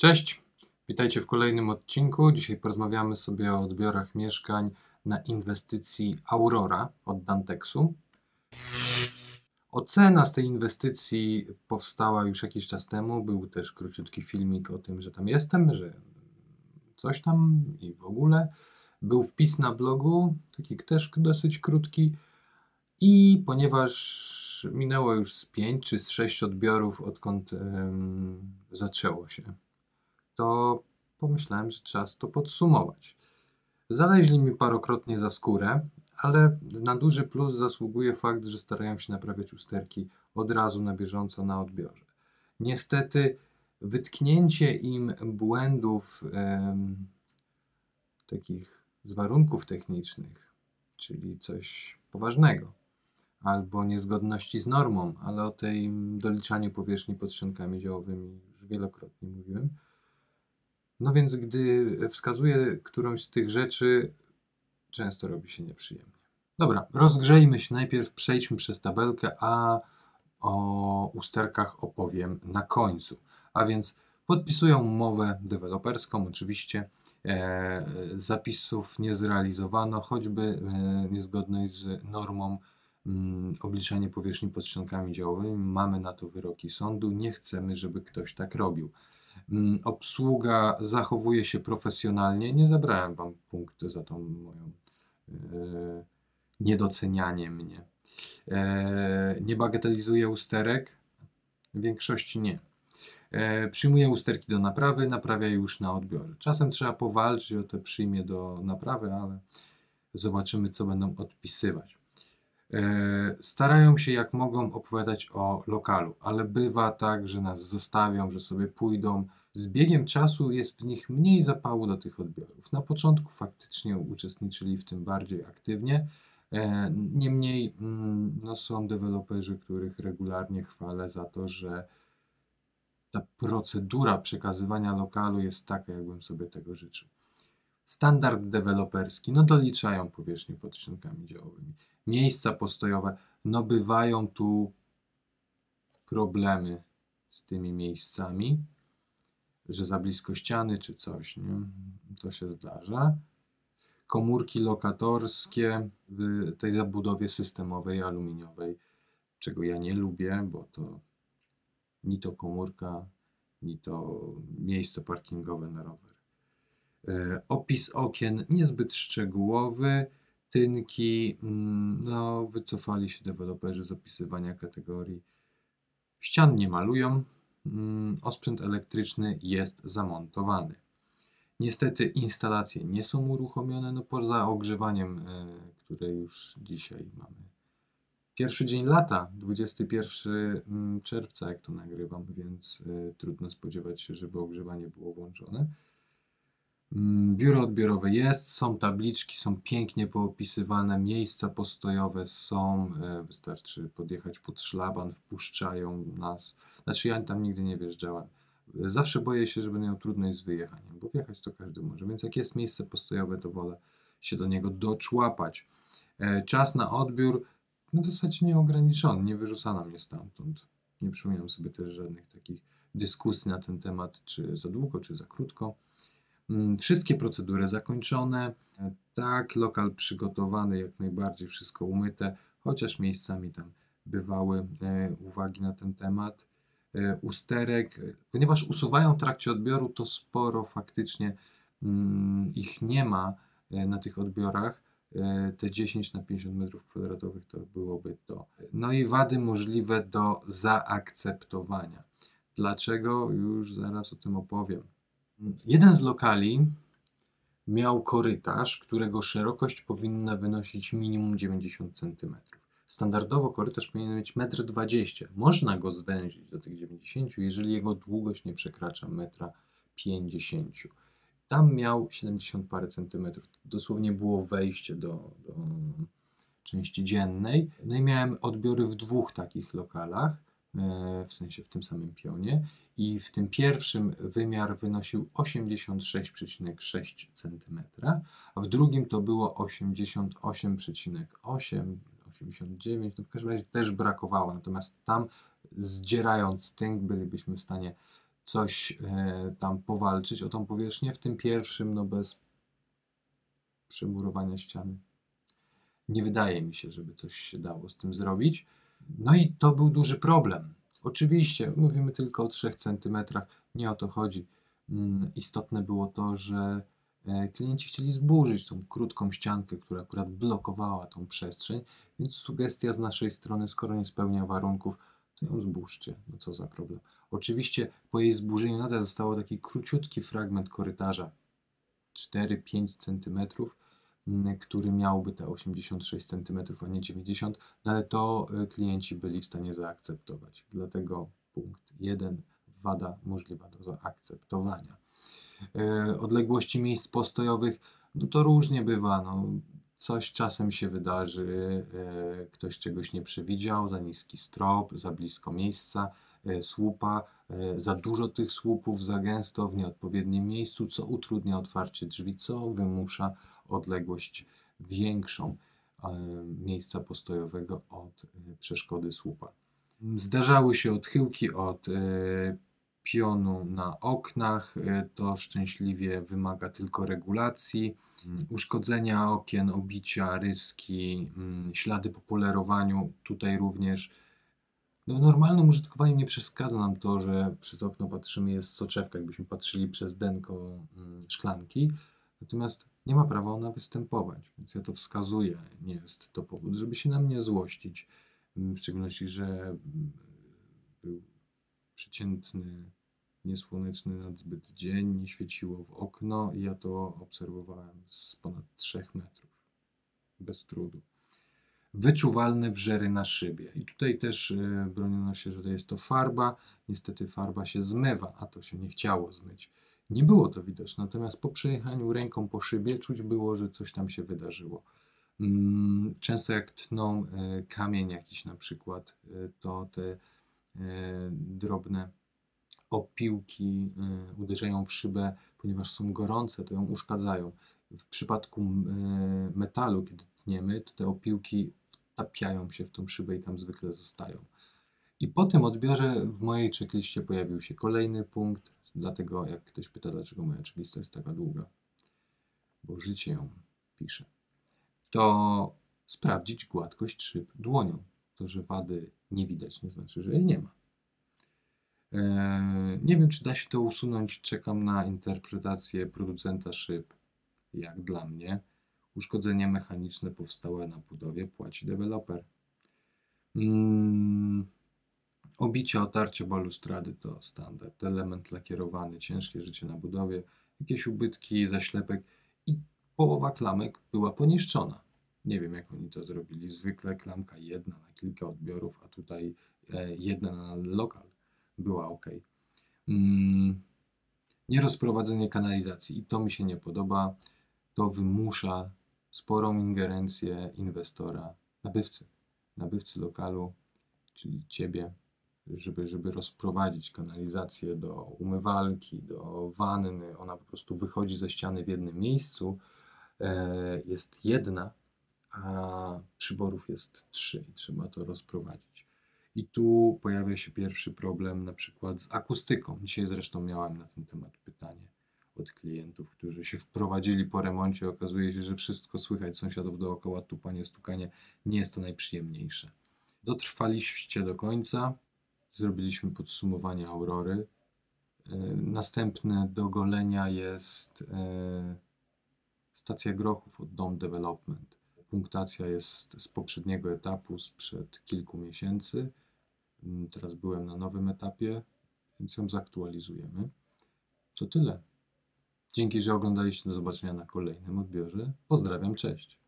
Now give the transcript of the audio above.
Cześć, witajcie w kolejnym odcinku. Dzisiaj porozmawiamy sobie o odbiorach mieszkań na inwestycji Aurora od Dantexu. Ocena z tej inwestycji powstała już jakiś czas temu. Był też króciutki filmik o tym, że tam jestem, że coś tam i w ogóle. Był wpis na blogu, taki też dosyć krótki. I ponieważ minęło już z 5 czy z 6 odbiorów, odkąd em, zaczęło się, to pomyślałem, że czas to podsumować. Zaleźli mi parokrotnie za skórę, ale na duży plus zasługuje fakt, że starają się naprawiać usterki od razu na bieżąco na odbiorze. Niestety, wytknięcie im błędów em, takich z warunków technicznych, czyli coś poważnego, albo niezgodności z normą, ale o tej doliczaniu powierzchni pod ściankami działowymi już wielokrotnie mówiłem. No więc gdy wskazuję którąś z tych rzeczy, często robi się nieprzyjemnie. Dobra, rozgrzejmy się najpierw, przejdźmy przez tabelkę, a o usterkach opowiem na końcu. A więc podpisują umowę deweloperską, oczywiście. E, zapisów nie zrealizowano, choćby e, niezgodność z normą mm, obliczanie powierzchni pod ściankami działowymi. Mamy na to wyroki sądu. Nie chcemy, żeby ktoś tak robił. Mm, Obsługa zachowuje się profesjonalnie. Nie zabrałem Wam punktu za tą moją e, niedocenianie mnie. E, nie bagatelizuje usterek? W większości nie. E, przyjmuje usterki do naprawy, naprawia już na odbiorze. Czasem trzeba powalczyć o te przyjmie do naprawy, ale zobaczymy, co będą odpisywać. E, Starają się jak mogą opowiadać o lokalu, ale bywa tak, że nas zostawią, że sobie pójdą. Z biegiem czasu jest w nich mniej zapału do tych odbiorów. Na początku faktycznie uczestniczyli w tym bardziej aktywnie. E, Niemniej mm, no, są deweloperzy, których regularnie chwalę za to, że ta procedura przekazywania lokalu jest taka, jakbym sobie tego życzył. Standard deweloperski, no doliczają powierzchnię pod ściankami działowymi. Miejsca postojowe, no bywają tu problemy z tymi miejscami, że za blisko ściany czy coś, nie? To się zdarza. Komórki lokatorskie w tej zabudowie systemowej aluminiowej, czego ja nie lubię, bo to ni to komórka, ni to miejsce parkingowe na rower. E, Opis okien niezbyt szczegółowy. Tynki, mm, no, wycofali się deweloperzy z opisywania kategorii. Ścian nie malują. Mm, Osprzęt elektryczny jest zamontowany. Niestety instalacje nie są uruchomione, no poza ogrzewaniem, e, które już dzisiaj mamy. Pierwszy dzień lata, 21 mm, czerwca, jak to nagrywam, więc e, trudno spodziewać się, żeby ogrzewanie było włączone. Mm, Biuro odbiorowe jest, są tabliczki, są pięknie poopisywane, miejsca postojowe są, e, wystarczy podjechać pod szlaban, wpuszczają nas. Znaczy ja tam nigdy nie wjeżdżałem. Zawsze boję się, że będę miał trudność z wyjechaniem, bo wjechać to każdy może, więc jak jest miejsce postojowe, to wolę się do niego doczłapać. E, Czas na odbiór no w zasadzie nieograniczony, nie wyrzucano mnie stamtąd. Nie przypominam sobie też żadnych takich dyskusji na ten temat, czy za długo, czy za krótko. Mm, Wszystkie procedury zakończone. E, Tak, lokal przygotowany, jak najbardziej wszystko umyte, chociaż miejscami tam bywały e, uwagi na ten temat. E, Usterek, ponieważ usuwają w trakcie odbioru, to sporo faktycznie mm, ich nie ma na tych odbiorach. Te 10 na 50 metrów kwadratowych to byłoby to. No i wady możliwe do zaakceptowania. Dlaczego? Już zaraz o tym opowiem. Jeden z lokali miał korytarz, którego szerokość powinna wynosić minimum 90 cm. Standardowo korytarz powinien mieć 1,20 m. Można go zwęzić do tych 90, jeżeli jego długość nie przekracza 1,50 m. Tam miał 70 parę centymetrów. Dosłownie było wejście do, do części dziennej. No i miałem odbiory w dwóch takich lokalach, w sensie w tym samym pionie. I w tym pierwszym wymiar wynosił 86,6 cm, a w drugim to było 88,8 89, no w każdym razie też brakowało. Natomiast tam zdzierając tynk bylibyśmy w stanie coś e, tam powalczyć o tą powierzchnię. W tym pierwszym, no bez przemurowania ściany. Nie wydaje mi się, żeby coś się dało z tym zrobić. No i to był duży problem. Oczywiście mówimy tylko o 3 cm, nie o to chodzi. Mm, Istotne było to, że e, klienci chcieli zburzyć tą krótką ściankę, która akurat blokowała tą przestrzeń, więc sugestia z naszej strony, skoro nie spełnia warunków, to ją zburzcie. No co za problem. Oczywiście po jej zburzeniu nadal zostało taki króciutki fragment korytarza, 4-5 cm, który miałby te 86 cm, a nie 90, no ale to e, klienci byli w stanie zaakceptować. Dlatego punkt 1 wada możliwa do zaakceptowania. E, Odległości miejsc postojowych, no to różnie bywa. No, coś czasem się wydarzy, e, ktoś czegoś nie przewidział, za niski strop, za blisko miejsca, słupa, za dużo tych słupów, za gęsto w nieodpowiednim miejscu, co utrudnia otwarcie drzwi, co wymusza odległość większą e, miejsca postojowego od e, przeszkody słupa. Zdarzały się odchyłki od e, pionu na oknach. To szczęśliwie wymaga tylko regulacji. Mm, Uszkodzenia okien, obicia, ryski, mm, ślady po polerowaniu. Tutaj również no w normalnym użytkowaniu nie przeszkadza nam to, że przez okno patrzymy, jest soczewka, jakbyśmy patrzyli przez denko mm, szklanki. Natomiast nie ma prawa ona występować, więc ja to wskazuję. Nie jest to powód, żeby się na mnie złościć. W szczególności, że mm, był przeciętny, niesłoneczny nadzbyt dzień, nie świeciło w okno i ja to obserwowałem z ponad 3 metrów. Bez trudu. Wyczuwalne wrzery na szybie. I tutaj też y, broniono się, że to jest to farba. Niestety farba się zmywa, a to się nie chciało zmyć. Nie było to widoczne, natomiast po przejechaniu ręką po szybie czuć było, że coś tam się wydarzyło. Mm, Często jak tną e, kamień jakiś na przykład, e, to te e, drobne opiłki uderzają w szybę, ponieważ są gorące, to ją uszkadzają. W przypadku metalu, kiedy tniemy, to te opiłki wtapiają się w tą szybę i tam zwykle zostają. I po tym odbiorze w mojej checkliście pojawił się kolejny punkt, dlatego jak ktoś pyta, dlaczego moja checklista jest taka długa, bo życie ją pisze, to sprawdzić gładkość szyb dłonią. To, że wady nie widać, nie znaczy, że jej nie ma. Eee, Nie wiem, czy da się to usunąć. Czekam na interpretację producenta szyb. Jak dla mnie, uszkodzenie mechaniczne powstałe na budowie płaci deweloper. Mm, Obicia, otarcie balustrady to standard. Element lakierowany, ciężkie życie na budowie, jakieś ubytki, zaślepek i połowa klamek była poniszczona. Nie wiem, jak oni to zrobili. Zwykle klamka jedna na kilka odbiorów, a tutaj e, jedna na lokal była ok. Mm, nierozprowadzenie kanalizacji i to mi się nie podoba. To wymusza sporą ingerencję inwestora, nabywcy, nabywcy lokalu, czyli ciebie, żeby, żeby rozprowadzić kanalizację do umywalki, do wanny. Ona po prostu wychodzi ze ściany w jednym miejscu. E, jest jedna, a przyborów jest trzy i trzeba to rozprowadzić. I tu pojawia się pierwszy problem, na przykład z akustyką. Dzisiaj zresztą miałem na ten temat pytanie od klientów, którzy się wprowadzili po remoncie. Okazuje się, że wszystko słychać sąsiadów dookoła, tupanie, stukanie. Nie jest to najprzyjemniejsze. Dotrwaliście do końca. Zrobiliśmy podsumowanie Aurory. E, Następne do golenia jest e, stacja Grochów od Dom Development. Punktacja jest z poprzedniego etapu, sprzed kilku miesięcy. Mm, Teraz byłem na nowym etapie, więc ją zaktualizujemy. To tyle. Dzięki, że oglądaliście. Do zobaczenia na kolejnym odbiorze. Pozdrawiam, cześć.